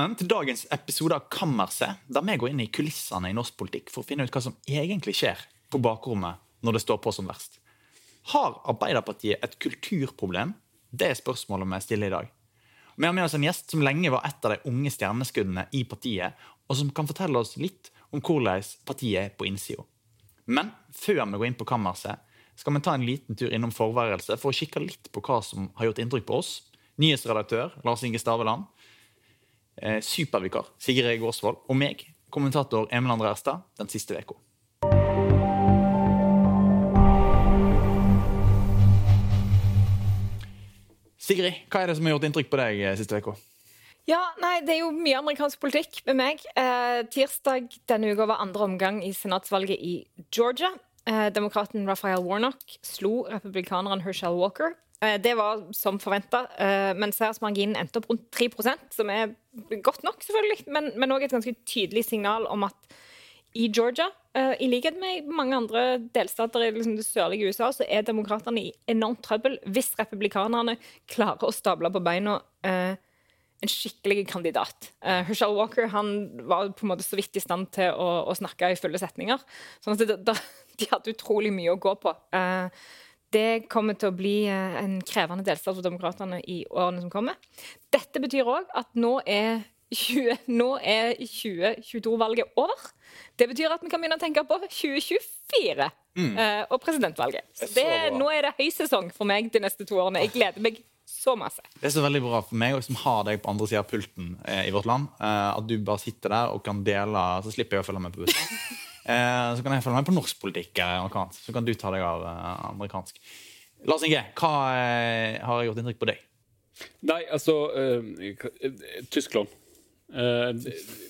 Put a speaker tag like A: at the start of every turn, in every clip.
A: Velkommen til dagens episode av Kammerset, der vi går inn i kulissene i norsk politikk for å finne ut hva som egentlig skjer på bakrommet når det står på som verst. Har Arbeiderpartiet et kulturproblem? Det er spørsmålet vi stiller i dag. Vi har med oss en gjest som lenge var et av de unge stjerneskuddene i partiet, og som kan fortelle oss litt om hvordan partiet er på innsida. Men før vi går inn på kammerset, skal vi ta en liten tur innom forværelset for å kikke litt på hva som har gjort inntrykk på oss. Nyhetsredaktør Lars Inge Staveland. Eh, supervikar Sigrid Gårdsvold. Og meg, kommentator Emil André Erstad, den siste uka. Sigrid, hva er det som har gjort inntrykk på deg eh, siste uka?
B: Ja, nei, Det er jo mye amerikansk politikk med meg. Eh, tirsdag denne uka var andre omgang i senatsvalget i Georgia. Eh, demokraten Raphael Warnock slo republikaneren Herschel Walker. Eh, det var som forventa, eh, men seiersmarginen endte opp rundt 3% som er godt nok, selvfølgelig, men òg et ganske tydelig signal om at i Georgia, uh, i likhet med mange andre delstater i liksom, det sørlige USA, så er demokratene i enormt trøbbel hvis republikanerne klarer å stable på beina en skikkelig kandidat. Uh, Herschel Walker han var på en måte så vidt i stand til å, å snakke i fulle setninger. sånn at det, det, de hadde utrolig mye å gå på. Uh, det kommer til å bli en krevende delstat for demokratene i årene som kommer. Dette betyr òg at nå er 20, nå er 2022-valget over. Det betyr at vi kan begynne å tenke på 2024 mm. uh, og presidentvalget. Det, nå er det høysesong for meg de neste to årene. Jeg gleder meg så masse.
A: Det er så veldig bra for meg som har deg på andre sida av pulten eh, i vårt land. Eh, at du bare sitter der og kan dele, så slipper jeg å følge med på bussen. eh, så kan jeg følge med på norsk politikk, amerikansk. Så kan du ta deg av eh, amerikansk. Lars Inge, hva eh, har gjort inntrykk på deg?
C: Nei, altså Tyskland. Uh,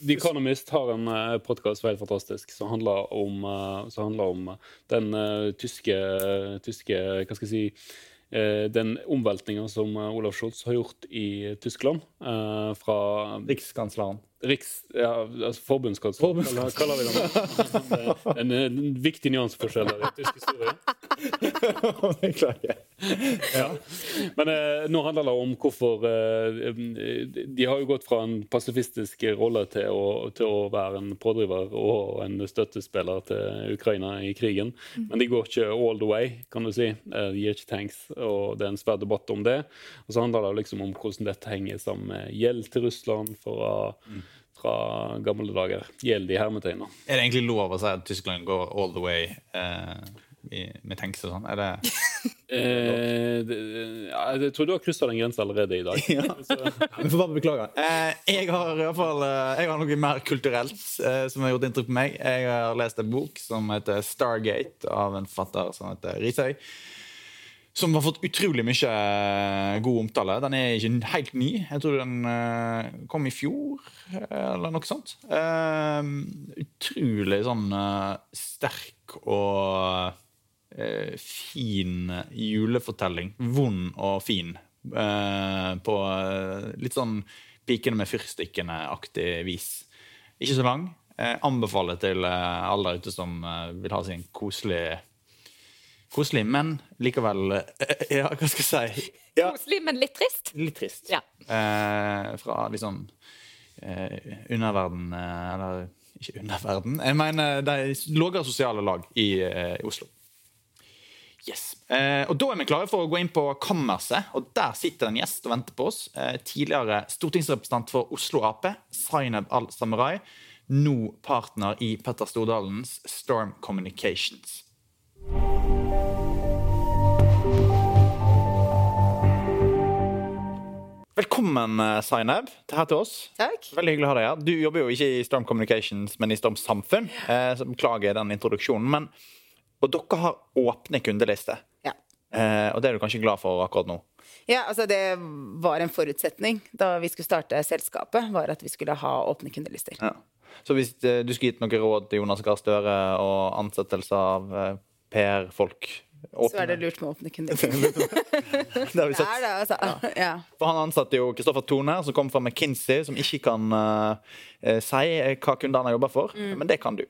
C: The Economist har en uh, podkast helt fantastisk som handler om, uh, som handler om den uh, tyske, tyske Hva skal jeg si Den omveltninga som Olaf Scholz har gjort i Tyskland. fra
A: Rikskansleren.
C: Riks, ja, altså Forbundskansleren, Forbunds. kaller vi det. En, en viktig nyanseforskjell i tysk historie.
A: Beklager.
C: ja. Men eh, nå handler det om hvorfor eh, De har jo gått fra en pasifistisk rolle til å, til å, være en pådriver og en støttespiller til Ukraina i krigen. Mm. Men de går ikke all the way, kan du si. Eh, de gir ikke tanks, og det er en svær debatt om det. Og så handler det liksom om hvordan dette henger sammen med gjeld til Russland. for å mm fra gamle dager. Gjeld i hermetegner.
A: Er det egentlig lov å si at Tyskland går all the way eh, med vi tenker sånn? Er det
C: eh, det, Jeg tror du har kryssa den grensa allerede i dag. ja.
A: Vi får bare beklage. Eh, jeg har i hvert fall eh, jeg har noe mer kulturelt eh, som har gjort inntrykk på meg. Jeg har lest en bok som heter 'Stargate' av en forfatter som heter Risøy som har fått utrolig mye eh, god omtale. Den er ikke helt ny. Jeg tror den uh, kom i fjor, eller noe sånt. Uh, utrolig sånn uh, sterk og fin julefortelling. Vond og fin. på litt sånn pikene med fyrstikkene-aktig vis. Ikke så lang. anbefaler til alle der ute som vil ha sin koselige Koselig, men likevel eh, Ja, hva skal jeg si? Ja.
B: Koselig, men litt trist?
A: Litt trist.
B: Ja.
A: Eh, fra liksom eh, underverden eh, Eller ikke underverden. Jeg mener de lavere sosiale lag i, eh, i Oslo. Yes. Eh, og Da er vi klare for å gå inn på kammerset. og Der sitter en gjest og venter på oss. tidligere stortingsrepresentant for Oslo Ap, Zainab Al-Samurai. Nå partner i Petter Stordalens Storm Communications. Velkommen, Zainab, eh, her til oss.
D: Takk.
A: Veldig hyggelig å ha deg her. Du jobber jo ikke i Storm Communications, men i Storm Samfunn. Eh, så Beklager den introduksjonen. Men, og dere har åpne kundelister.
D: Ja.
A: Eh, og det er du kanskje glad for akkurat nå?
D: Ja, altså det var en forutsetning da vi skulle starte selskapet, var at vi skulle ha åpne kundelister.
A: Ja. Så hvis eh, du skulle gitt noe råd til Jonas Gahr Støre og ansettelse av eh, PR-folk Åpne.
D: så er det lurt med åpne kunder. det
A: har vi sett. Det det, altså. Ja. Ja. For Han ansatte jo Kristoffer Tone, som kom fra McKinsey, som ikke kan uh, si hva kundene jobber for, mm. men det kan du.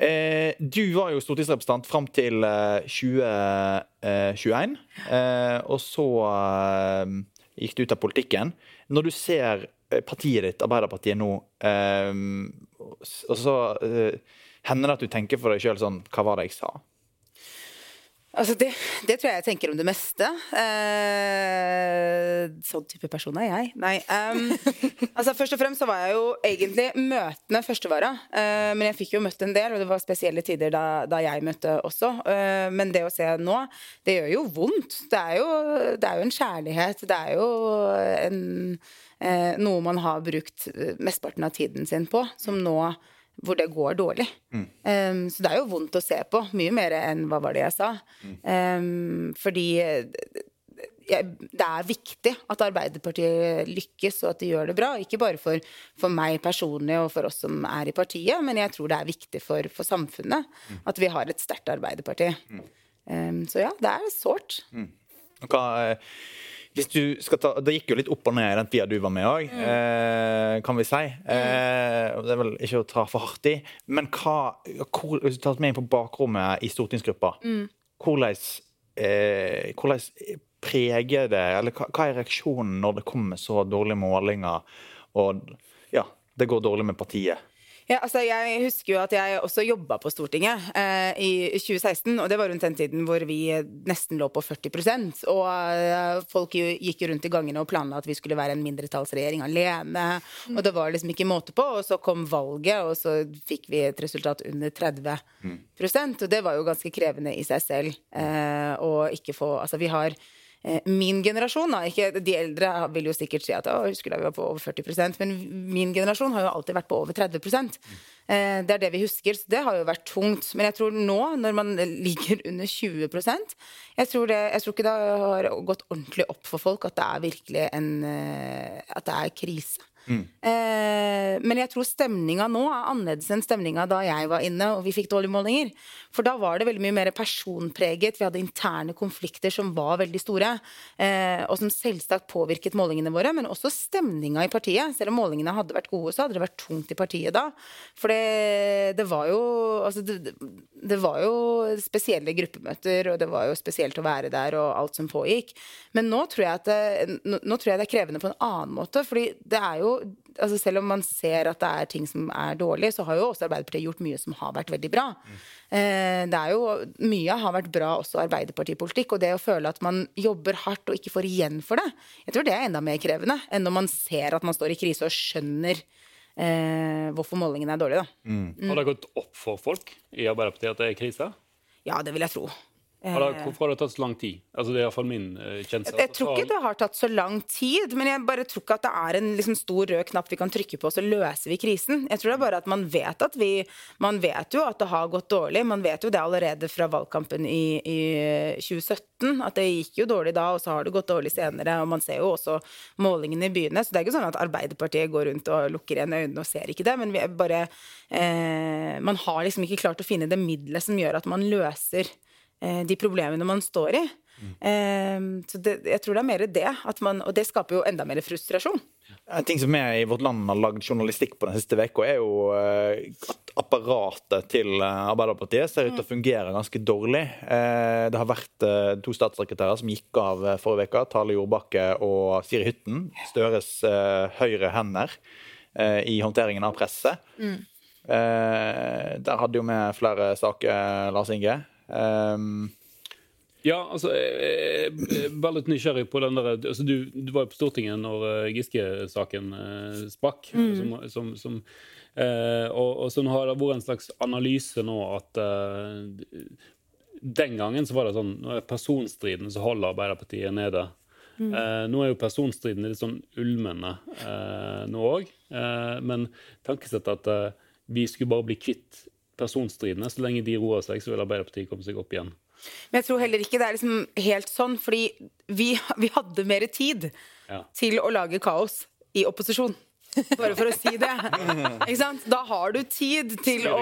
A: Eh, du var jo stortingsrepresentant fram til eh, 2021, eh, og så gikk du ut av politikken. Når du ser eh, partiet ditt, Arbeiderpartiet, nå eh, Og så eh, hender det at du tenker for deg sjøl sånn Hva var det jeg sa?
D: Altså det, det, tror jeg jeg tenker om det meste. Eh, sånn type person er jeg. Nei. Um, altså Først og fremst så var jeg jo egentlig møtende førstevara. Eh, men jeg fikk jo møtt en del, og det var spesielle tider da, da jeg møtte også. Eh, men det å se nå, det gjør jo vondt. Det er jo, det er jo en kjærlighet. Det er jo en, uh, noe man har brukt mesteparten av tiden sin på, som nå hvor det går dårlig. Mm. Um, så det er jo vondt å se på, mye mer enn hva var det jeg sa. Mm. Um, fordi det er viktig at Arbeiderpartiet lykkes og at de gjør det bra. Ikke bare for, for, meg personlig og for oss som er i partiet, men jeg tror det er viktig for, for samfunnet mm. at vi har et sterkt Arbeiderparti. Um, så ja, det er sårt.
A: Hva hvis du skal ta, Det gikk jo litt opp og ned i den tida du var med òg, mm. eh, kan vi si. Eh, det er vel ikke å ta for hardt i. Men hva, hvor, hvis du tar med inn på bakrommet i stortingsgruppa, mm. hvordan, eh, hvordan preger det Eller hva, hva, er reaksjonen når det kommer så dårlige målinger, og ja, det går dårlig med partiet?
D: Ja, altså jeg husker jo at jeg også jobba på Stortinget eh, i 2016. Og det var rundt den tiden hvor vi nesten lå på 40 Og eh, folk jo, gikk jo rundt i gangene og planla at vi skulle være en mindretallsregjering alene. Mm. Og det var liksom ikke måte på. Og så kom valget, og så fikk vi et resultat under 30 mm. Og det var jo ganske krevende i seg selv. Eh, å ikke få Altså, vi har min generasjon, da, ikke, De eldre vil jo sikkert si at å, husker da vi var på over 40% men min generasjon har jo alltid vært på over 30 eh, Det er det vi husker, så det har jo vært tungt. Men jeg tror nå, når man ligger under 20% jeg tror, det, jeg tror ikke det har gått ordentlig opp for folk at det er virkelig en eh, At det er krise. Mm. Eh, men jeg tror stemninga nå er annerledes enn stemninga da jeg var inne og vi fikk dårlige målinger. For da var det veldig mye mer personpreget. Vi hadde interne konflikter som var veldig store. Eh, og som selvsagt påvirket målingene våre, men også stemninga i partiet. Selv om målingene hadde vært gode, så hadde det vært tungt i partiet da. For det, det var jo Altså, det, det var jo spesielle gruppemøter, og det var jo spesielt å være der og alt som pågikk. Men nå tror jeg, det, nå, nå tror jeg det er krevende på en annen måte. fordi det er jo altså Selv om man ser at det er ting som er dårlig, så har jo også Arbeiderpartiet gjort mye som har vært veldig bra. Mm. det er jo, Mye har vært bra også Arbeiderpartipolitikk. Og det å føle at man jobber hardt og ikke får igjen for det, jeg tror det er enda mer krevende enn når man ser at man står i krise og skjønner eh, hvorfor målingene er dårlige.
C: Mm. Mm. Har det gått opp for folk i Arbeiderpartiet at det er krise?
D: Ja, det vil jeg tro.
C: Hvorfor har det tatt så lang tid? Altså, det er iallfall min kjennelse. kjensel.
D: Jeg tror ikke det har tatt så lang tid, men jeg bare tror ikke at det er en liksom, stor rød knapp vi kan trykke på, så løser vi krisen. Jeg tror det er bare at man vet at vi Man vet jo at det har gått dårlig. Man vet jo det allerede fra valgkampen i, i 2017, at det gikk jo dårlig da, og så har det gått dårlig senere. Og man ser jo også målingene i byene, så det er ikke sånn at Arbeiderpartiet går rundt og lukker igjen øynene og ser ikke det, men vi bare eh, Man har liksom ikke klart å finne det middelet som gjør at man løser Eh, de problemene man står i. Mm. Så det, jeg tror det er mer det. Man, og det skaper jo enda mer frustrasjon.
A: En ting som vi i vårt land har lagd journalistikk på den siste uka, er jo eh, at apparatet til Arbeiderpartiet ser ut til å fungere ganske dårlig. Det har vært to statssekretærer som gikk av forrige uke, Tale Jordbakke og Siri Hytten. Støres høyre hender i håndteringen av presse. Mm. Der hadde jo vi flere saker, Lars Inge. Um,
C: ja, altså, jeg er veldig nysgjerrig på den der altså, du, du, var jo på Stortinget når uh, Giske-saken uh, sprakk. Mm. Som, som, som, uh, og, og så har det vært en slags analyse nå at uh, Den gangen så var det sånn Nå er personstriden så holder Arbeiderpartiet nede. Mm. nå er jo personstriden litt sånn ulmende nå òg. men tankesettet at vi skulle bare bli kvitt personstridene. Så lenge de roer seg, så vil Arbeiderpartiet komme seg opp igjen.
D: Men jeg tror heller ikke det er liksom helt sånn, fordi vi, vi hadde mer tid ja. til å lage kaos i opposisjon. Bare for å si det. Ikke sant? Da har du tid til å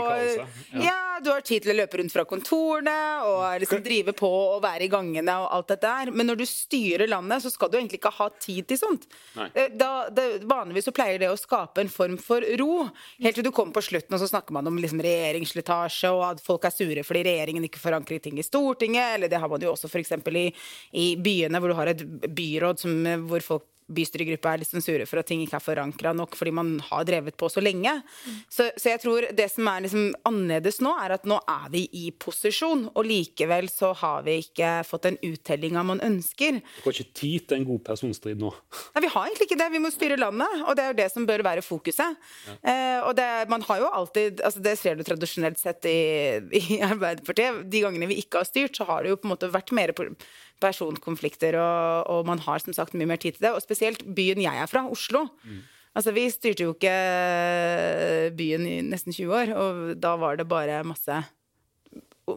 D: Ja, du har tid til å løpe rundt fra kontorene og liksom drive på og være i gangene og alt dette der. Men når du styrer landet, så skal du egentlig ikke ha tid til sånt. Eh, da, det, vanligvis så pleier det å skape en form for ro. Helt til du kommer på slutten, og så snakker man om liksom regjeringsslitasje, og at folk er sure fordi regjeringen ikke forankrer ting i Stortinget. Eller det har man jo også f.eks. I, i byene, hvor du har et byråd som, hvor folk bystyregruppa er litt sure for at ting ikke er forankra nok fordi man har drevet på så lenge. Så, så, jeg tror det som er liksom annerledes nå, er at nå er vi i posisjon, og likevel så har vi ikke fått den uttellinga man ønsker.
C: Du har ikke tid til en god personstrid nå.
D: Nei, vi har egentlig ikke det. Vi må styre landet, og det er jo det som bør være fokuset. Ja. Eh, og det, man har jo alltid altså Det ser du tradisjonelt sett i, i Arbeiderpartiet. De gangene vi ikke har styrt, så har det jo på en måte vært mer personkonflikter, og, og, man har som sagt mye mer tid til det. Og spesielt byen jeg er fra, Oslo. Mm. Altså, Vi styrte jo ikke byen i nesten 20 år, og da var det bare masse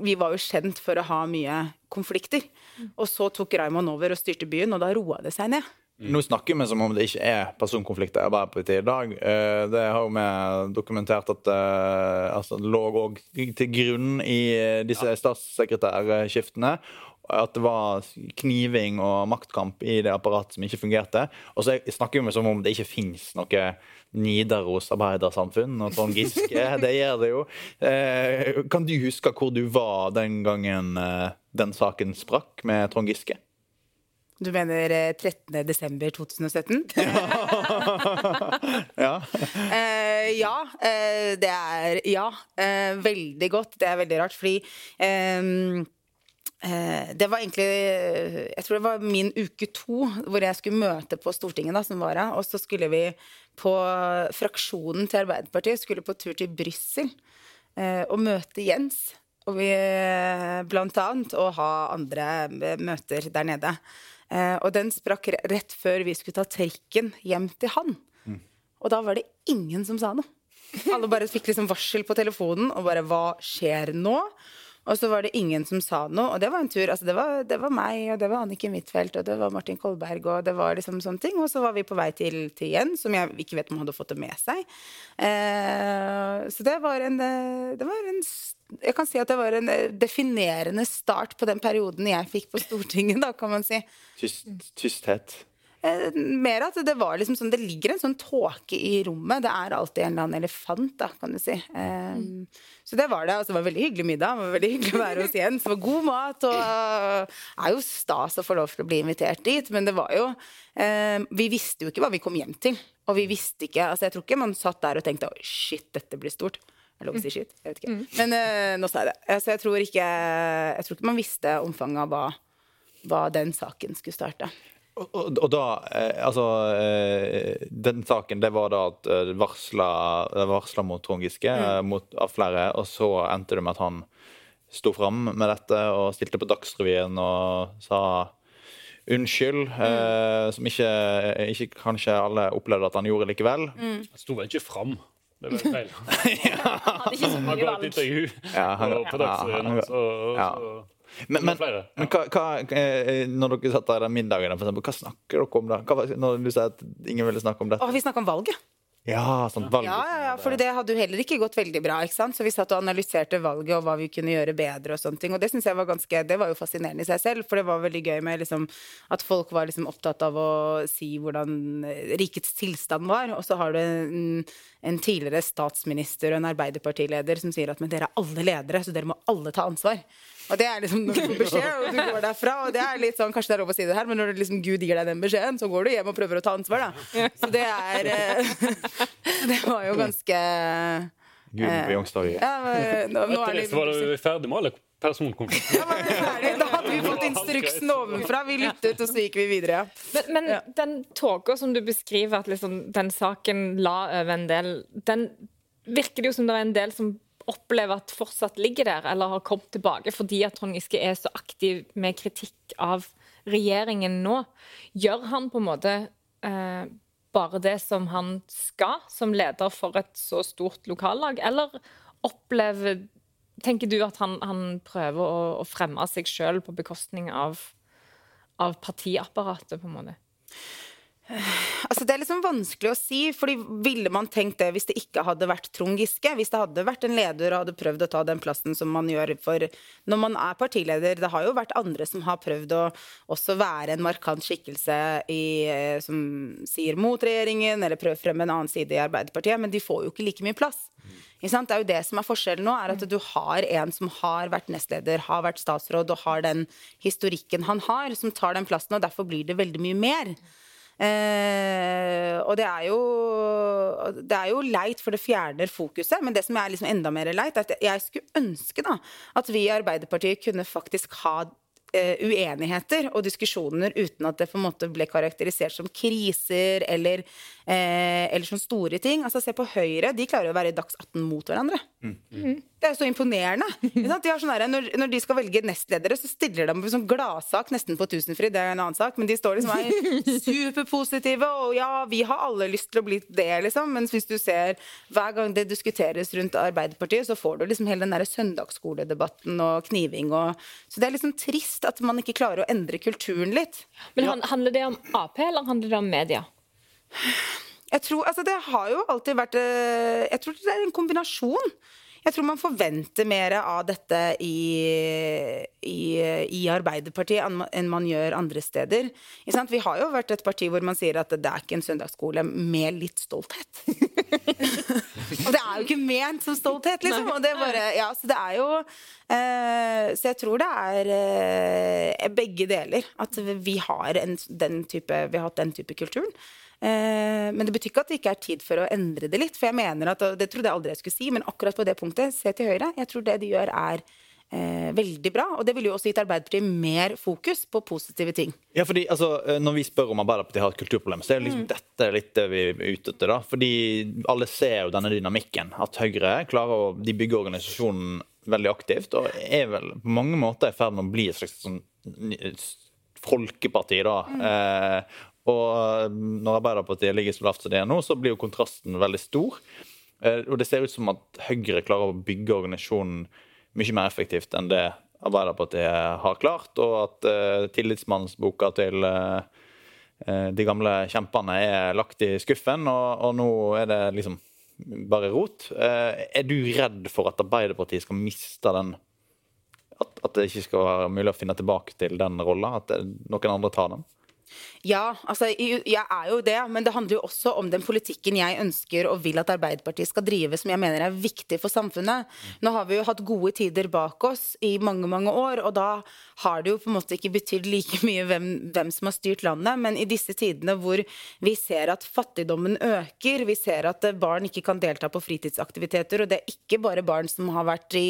D: Vi var jo kjent for å ha mye konflikter. Mm. Og så tok Raymond over og styrte byen, og da roa det seg ned.
A: Nå snakker vi som om det ikke er personkonflikter i Arbeiderpartiet i dag. Eh, det har jo vi dokumentert at eh, altså, lå òg til grunn i disse statssekretærskiftene at det var kniving og maktkamp i det apparatet som ikke fungerte. Og så snakker vi som om det ikke fins noe Nidaros arbeidersamfunn og Trond Giske. Det gjør det jo. Eh, kan du huske hvor du var den gangen eh, den saken sprakk med Trond Giske?
D: Du mener 13. Eh, desember 2017?
A: ja.
D: uh, ja. Uh, det er Ja. Uh, veldig godt. Det er veldig rart, fordi Eh, det var egentlig Jeg tror det var min uke to hvor jeg skulle møte på Stortinget. da, som var her, Og så skulle vi på fraksjonen til Arbeiderpartiet skulle på tur til Brussel eh, og møte Jens. Og vi blant annet og ha andre møter der nede. Eh, og den sprakk rett før vi skulle ta trikken hjem til han. Mm. Og da var det ingen som sa noe. Alle bare fikk liksom varsel på telefonen og bare Hva skjer nå? Og så var det ingen som sa noe, og det var en tur. Altså, det, var, det var meg, og det var Anniken Huitfeldt, og det var Martin Kolberg, og det var liksom sånne ting. Og så var vi på vei til, til igjen, som jeg ikke vet om hadde fått det med seg. Eh, så det var en Det var en jeg kan si at det var en definerende start på den perioden jeg fikk på Stortinget, da, kan man si.
A: Tyst, tysthet.
D: Eh, mer at det var liksom sånn Det ligger en sånn tåke i rommet. Det er alltid en eller annen elefant, da, kan du si. Um, så det var det. Altså, det var veldig hyggelig middag. Det var veldig hyggelig å være hos Jens. Det var god mat. Og det er jo stas å få lov til å bli invitert dit. Men det var jo eh, Vi visste jo ikke hva vi kom hjem til. Og vi visste ikke Altså, jeg tror ikke man satt der og tenkte oi, shit, dette blir stort. Er lov å si shit? Jeg vet ikke. Mm. Men eh, nå sa jeg det. Altså, jeg tror ikke Jeg tror ikke man visste omfanget av hva, hva den saken skulle starte.
A: Og, og, da eh, Altså, eh, den saken, det var da at det varsla, varsla mot Trond Giske mm. Eh, mot, av flere, og så endte det med at han sto fram med dette og stilte på Dagsrevyen og sa unnskyld, mm. eh, som ikke, ikke, kanskje alle opplevde at han gjorde likevel.
C: Mm. Han sto vel ikke fram? Det var feil. ja. Han hadde ikke så mye valg. intervju ja, han, på Dagsrevyen, ja, han, så, ja. Så
A: men, ja. men hva, hva, eh, når dere satt der den middagen, for eksempel, hva snakker dere om da? Hva, når du sier at ingen ville snakke om dette?
D: Å, vi snakker om valget.
A: Ja, sånn valg.
D: Ja, ja, ja, for det hadde jo heller ikke gått veldig bra. ikke sant? Så vi satt og analyserte valget og hva vi kunne gjøre bedre. Og sånne ting. Og det synes jeg var ganske, det var jo fascinerende i seg selv, for det var veldig gøy med liksom, at folk var liksom opptatt av å si hvordan rikets tilstand var. Og så har du en, en tidligere statsminister og en arbeiderpartileder som sier at men dere er alle ledere, så dere må alle ta ansvar. Og det er liksom når du får beskjed, og du går derfra. Og det er litt sånn, Kanskje det er lov å si det her, men når liksom Gud gir deg den beskjeden, så går du hjem og prøver å ta ansvar, da. Så det er eh, Det var jo ganske
A: Gud vi eh.
C: Ja, nå, nå er det, var du ferdig med alle personkonflikter?
D: Ja, da hadde vi fått instruksen ovenfra. Vi lyttet, og så gikk vi videre.
B: Men, men ja. den tåka som du beskriver, at liksom den saken la over en del, den virker det jo som det er en del som opplever at fortsatt ligger der, eller har kommet tilbake fordi at Trond Giske er så aktiv med kritikk av regjeringen nå, gjør han på en måte eh, bare det som han skal, som leder for et så stort lokallag, eller opplever Tenker du at han, han prøver å, å, fremme seg sjøl på bekostning av, av partiapparatet, på en måte?
D: Altså Det er liksom vanskelig å si, fordi ville man tenkt det hvis det ikke hadde vært Trond Giske? Hvis det hadde vært en leder og hadde prøvd å ta den plassen som man gjør for når man er partileder Det har jo vært andre som har prøvd å også være en markant skikkelse i, eh, som sier mot regjeringen, eller prøver frem en annen side i Arbeiderpartiet, men de får jo ikke like mye plass. Det er jo det som er forskjellen nå, er at du har en som har vært nestleder, har vært statsråd og har den historikken han har, som tar den plassen, og derfor blir det veldig mye mer. Eh, og det er jo Det er jo leit, for det fjerner fokuset. Men det som er liksom enda mer leit, er at jeg skulle ønske da at vi i Arbeiderpartiet kunne faktisk ha uh, uenigheter og diskusjoner uten at det på en måte ble karakterisert som kriser eller, uh, eller sånne store ting. Altså Se på Høyre. De klarer å være i Dags 18 mot hverandre. Mm. Mm. Det er jo så imponerende. De sånn der, når, når, de skal velge nestledere, så stiller de på sånn gladsak nesten på Tusenfryd. Det er en annen sak. Men de står liksom er superpositive. Og ja, vi har alle lyst til å bli det, liksom. Mens hvis du ser hver gang det diskuteres rundt Arbeiderpartiet, så får du liksom hele den der søndagsskoledebatten og kniving og Så det er liksom trist at man ikke klarer å endre kulturen litt.
B: Men handler det om Ap, eller handler det om media?
D: Jeg tror, altså Det har jo alltid vært eh, Jeg tror det er en kombinasjon. Jeg tror man forventer mer av dette i, i, i Arbeiderpartiet enn man gjør andre steder. Vi har jo vært et parti hvor man sier at det er ikke en søndagsskole med litt stolthet. og det er jo ikke ment som stolthet, liksom. Det, bare, ja, så det er jo eh, Så jeg tror det er eh, begge deler. At vi har, en, den type, vi har hatt den type kulturen. Eh, men det betyr ikke at det ikke er tid for å endre det litt. For jeg mener at, det trodde jeg aldri jeg skulle si, men akkurat på det punktet, se til høyre. Jeg tror det de gjør, er eh, veldig bra. Og det ville jo også gitt Arbeiderpartiet mer fokus på positive ting.
A: Ja, fordi altså, eh, Når vi spør om Arbeiderpartiet har et kulturproblem, så er liksom mm. dette litt det vi er ute etter. da. Fordi alle ser jo denne dynamikken. At Høyre klarer å de bygger organisasjonen veldig aktivt, og er vel på mange måter i ferd med å bli et slags sånn folkeparti. da. Mm. Eh, og eh, når Arbeiderpartiet ligger så lavt som det er nå, så blir jo kontrasten veldig stor. Eh, og det ser ut som at Høyre klarer å bygge organisasjonen mye mer effektivt enn det Arbeiderpartiet har klart, og at uh, tillitsmannsboka til uh, de gamle kjempene er lagt i skuffen, og, og nå er det liksom bare rot. Uh, er du redd for at Arbeiderpartiet skal miste den at, at, det ikke skal være mulig å finne tilbake til den rolla? At noen andre tar den?
D: Ja, altså jeg er jo det, men det handler jo også om den politikken jeg ønsker og vil at Arbeiderpartiet skal drive, som jeg mener er viktig for samfunnet. Nå har vi jo hatt gode tider bak oss i mange, mange år, og da har det jo på en måte ikke betydd like mye hvem, hvem som har styrt landet, men i disse tidene hvor vi ser at fattigdommen øker, vi ser at barn ikke kan delta på fritidsaktiviteter, og det er ikke bare barn som har vært i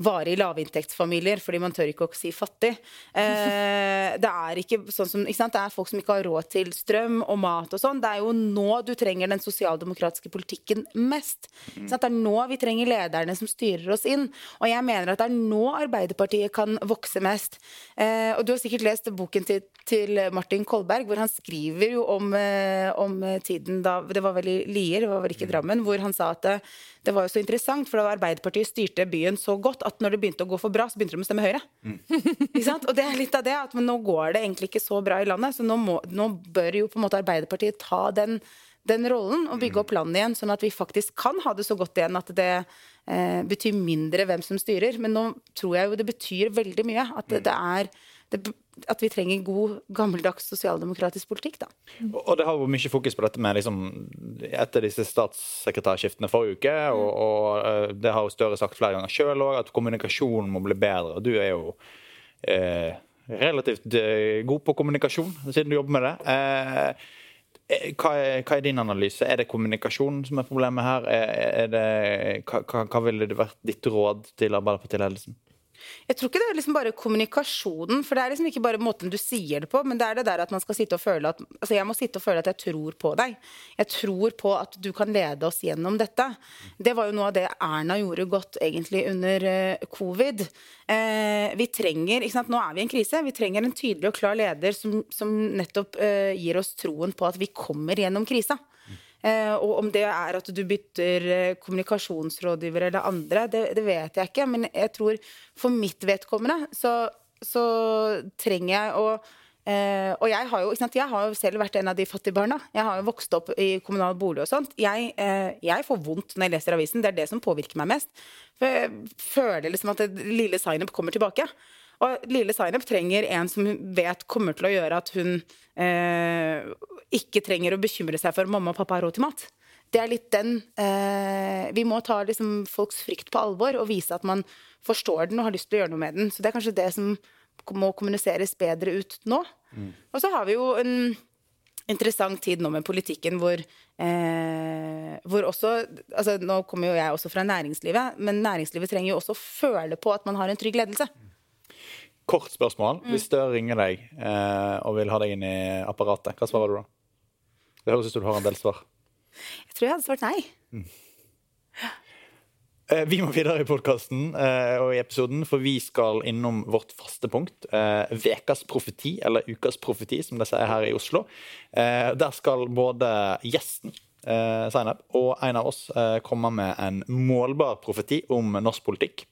D: varig lavinntektsfamilier, fordi man tør ikke å si fattig. Eh, det er ikke sånn som, ikke sant? Det er folk som ikke har råd til strøm og mat og sånn. Det er jo nå du trenger den sosialdemokratiske politikken mest. Mm. Det er nå vi trenger lederne som styrer oss inn. Og jeg mener at det er nå Arbeiderpartiet kan vokse mest. Eh, og du har sikkert lest boken til, til, Martin Kolberg, hvor han skriver jo om, eh, om tiden da Det var vel i Lier, det var vel ikke Drammen, hvor han sa at det, var jo så interessant, for Arbeiderpartiet styrte byen så godt at når det begynte å gå for bra, så begynte de å stemme Høyre. Mm. og det er litt av det, at nå går det egentlig ikke så bra i landet, så nå, må, nå bør jo på en måte Arbeiderpartiet ta den, den rollen og bygge opp landet igjen, sånn at vi faktisk kan ha det så godt igjen at det eh, betyr mindre hvem som styrer. Men nå tror jeg jo det betyr veldig mye. At det, det er det, at vi trenger god, gammeldags sosialdemokratisk politikk. da.
A: Og det har vært mye fokus på dette med liksom, etter disse statssekretærskiftene forrige uke. Og, og eh, det har jo Støre sagt flere ganger sjøl òg, at kommunikasjonen må bli bedre. og Du er jo eh, relativt eh, god på kommunikasjon, siden du jobber med det. Eh, eh, hva er, hva er, din analyse? Er det kommunikasjonen som er problemet her? Er, er det, hva, hva ville det vært ditt råd til Arbeiderparti-ledelsen?
D: Jeg tror ikke det er liksom bare kommunikasjonen, for det er liksom ikke bare måten du sier det på, men det er det der at man skal sitte og føle at Altså, jeg må sitte og føle at jeg tror på deg. Jeg tror på at du kan lede oss gjennom dette. Det var jo noe av det Erna gjorde godt egentlig under uh, covid. Uh, vi trenger ikke sant, Nå er vi i en krise. Vi trenger en tydelig og klar leder som, som nettopp uh, gir oss troen på at vi kommer gjennom krisa. Eh, og om det er at du bytter eh, kommunikasjonsrådgiver eller andre, det, det, vet jeg ikke. Men jeg tror for mitt vedkommende så, så trenger jeg å Uh, og jeg har, jo, jeg har, jo, selv vært en av de fattige barna. Jeg har jo vokst opp i kommunal bolig og sånt. Jeg, uh, jeg, får vondt når jeg leser avisen. Det er det som påvirker meg mest. For jeg føler liksom at det lille Zainab kommer tilbake. Og lille Zainab trenger en som hun vet kommer til å gjøre at hun eh, ikke trenger å bekymre seg for om mamma og pappa har råd til mat. Det er litt den eh, Vi må ta liksom, folks frykt på alvor og vise at man forstår den og har lyst til å gjøre noe med den. Så det er kanskje det som må kommuniseres bedre ut nå. Mm. Og så har vi jo en interessant tid nå med politikken hvor, eh, hvor også altså Nå kommer jo jeg også fra næringslivet, men næringslivet trenger jo også å føle på at man har en trygg ledelse.
A: Kort spørsmål. Hvis Støre ringer deg eh, og vil ha deg inn i apparatet, hva svarer du da? Det høres ut som du har en del svar.
D: Jeg tror jeg hadde svart nei.
A: Mm. Vi må videre i podkasten eh, og i episoden, for vi skal innom vårt faste punkt. eh, Vekas profeti, eller ukas profeti, som de sier her i Oslo. Eh, Der skal både gjesten, eh, Zainab, og en av oss eh, komme med en målbar profeti om norsk politikk.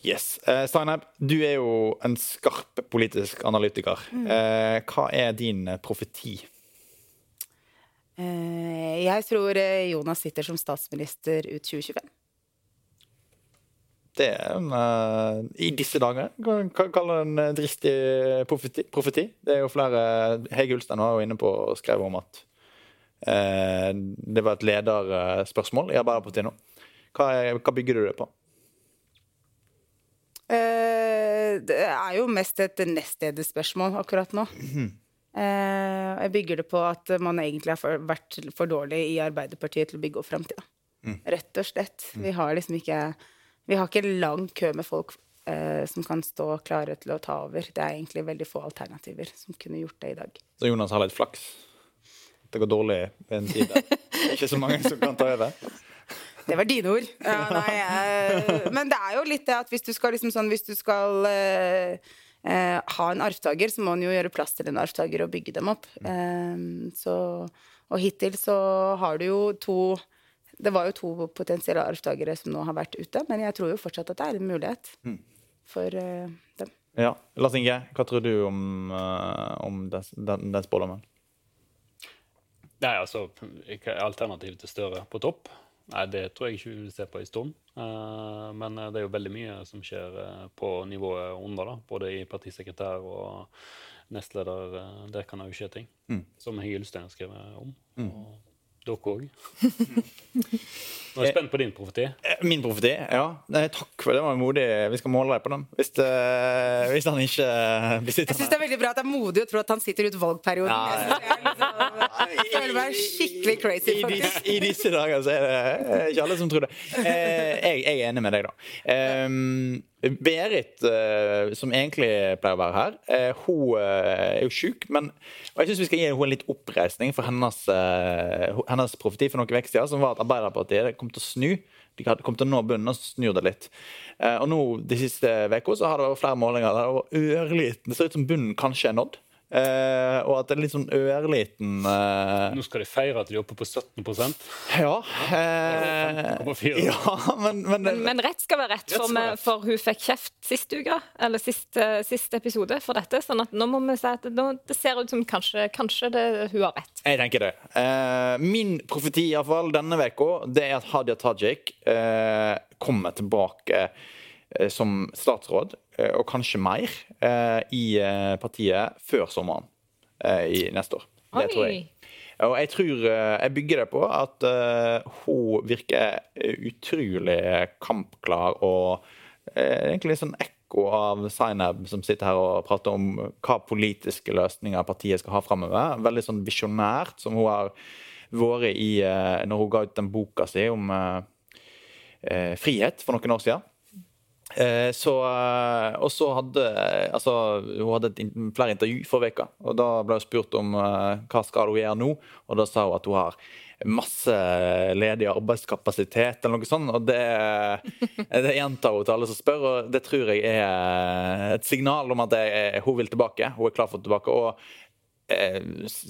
A: Yes. Eh, Zainab, du er jo en skarp politisk analytiker. Eh, hva er din eh, profeti?
D: Eh, jeg tror eh, Jonas sitter som statsminister ut 2025.
A: Det er en, uh, I disse dager kan man kalle det en dristig profeti, profeti. Det er jo flere Hege Ulstein var jo inne på og skrev om at det var et lederspørsmål i Arbeiderpartiet nå. Hva, hva bygger du det på?
D: Eh, det er jo mest et nestledespørsmål akkurat nå. Eh, jeg bygger det på at man egentlig har vært for dårlig i Arbeiderpartiet til å bygge opp framtida. Rett og slett. Vi har liksom ikke Vi har ikke lang kø med folk eh, som kan stå klare til å ta over. Det er egentlig veldig få alternativer som kunne gjort det i dag.
A: Så Jonas har litt flaks. Det går dårlig ved en tid der. Er ikke så mange som kan ta over.
D: Det var dine ord. Ja, nei, jeg, men det er jo litt det at hvis du skal liksom sånn Hvis du skal eh, eh, ha en arvtaker, så må en jo gjøre plass til en arvtaker og bygge dem opp. Eh, så, og hittil så har du jo to Det var jo to potensielle arvtakere som nå har vært ute, men jeg tror jo fortsatt at det er en mulighet for eh, dem.
A: Ja. Lars Inge, hva tror du om, om den, den, den spådommen?
C: Nei, altså, er Alternativet til Støre på topp? Nei, Det tror jeg ikke vi vil se på en stund. Eh, men eh, det er jo veldig mye som skjer eh, på nivået under, da. Både i partisekretær og nestleder. Der kan det jo skje ting. Som Hege Ulstein har skrevet om. Og dere òg. Nå er jeg spent på din profeti.
A: Min profeti? Ja. Nei, takk for det. var modig. Vi skal måle deg på den. Hvis, det, hvis han ikke blir
D: Jeg
A: sittende
D: syns det er veldig bra at det er modig å tro at han sitter ut valgperioden.
A: Ja,
D: Jeg føler meg skikkelig crazy, faktisk.
A: I disse dager så er det eh, ikke alle som tror det. Eh, jeg, jeg er enig med deg, da. Eh, Berit, som egentlig pleier å være her, hun er jo sjuk. Men jeg syns vi skal gi henne en litt oppreisning for hennes, hennes profeti for noen uker siden, som var at Arbeiderpartiet kom til å snu. De kom til å nå bunnen, og så snur det litt. Og nå de siste så har det vært flere målinger der det var ørliten Det ser ut som bunnen kanskje er nådd. Eh, og at det er litt sånn ørliten eh,
C: Nå skal de feire at de er oppe på 17%
A: Ja. Eh,
C: 5,4.
A: ja, men, men,
B: Men, men rett skal være rett,
C: Rett
B: for,
C: skal være rett.
B: for hun fikk kjeft sist uke, eller sist, eh, sist episode for dette. sånn at nå må vi si at nå, det ser ut som kanskje, kanskje det, hun har rett.
A: Jeg tenker det. Eh, min profeti i hvert fall denne uka, det er at Hadia Tajik eh, kommer tilbake eh, som statsråd, eh, og kanskje mer, eh, i eh, partiet før sommeren eh, i neste år. Det tror jeg. Og jeg tror eh, Jeg bygger det på at eh, hun virker eh, utrolig kampklar og eh, egentlig sånn ekko av Zainab som sitter her og prater om hva politiske løsninger partiet skal ha framover. Veldig sånn visjonært, som hun har vært i eh, når hun ga ut den boka si om eh, eh, frihet for noen år siden. Eh, så, eh, og så hadde altså, Hun hadde flere intervju forrige uke, og da ble hun spurt om eh, hva skal hun gjøre nå. Og da sa hun at hun har masse ledig arbeidskapasitet, eller noe sånt. Og det, det gjentar hun til alle som spør, og det tror jeg er et signal om at er, hun vil tilbake. Hun er klar for tilbake. og eh,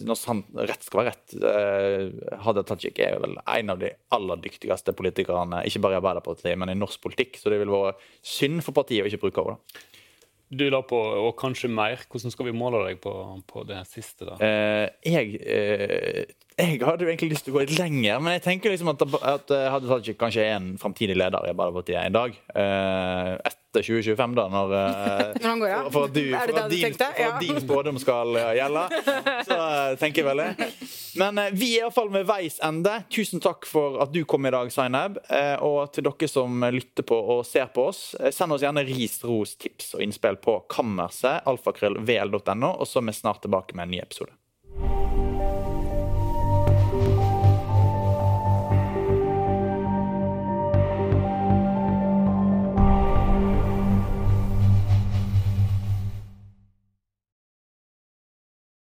A: når sant, rett skal være rett, eh, Hadia Tajik er vel en av de aller dyktigste politikerne, ikke bare i Arbeiderpartiet, men i norsk politikk. Så det ville vært synd for partiet å ikke bruke henne.
C: Du la på, og kanskje mer. Hvordan skal vi måle deg på, på det siste? da?
A: Eh, jeg, eh, jeg hadde jo egentlig lyst til å gå litt lenger, men jeg tenker liksom at, at Hadia Tajik kanskje er en framtidig leder i Arbeiderpartiet en dag. Eh, etter 2025, da, når, eh,
D: går ja.
A: for, at, du, for at din, for at din spådom skal eh, gjelde. Så eh, tenker jeg vel det. Men vi er iallfall ved veis ende. Tusen takk for at du kom i dag, Zainab. Og til dere som lytter på og ser på oss, send oss gjerne ris, ros, tips og innspill på kammerset, alfakrøllvl.no, og så er vi snart tilbake med en ny episode.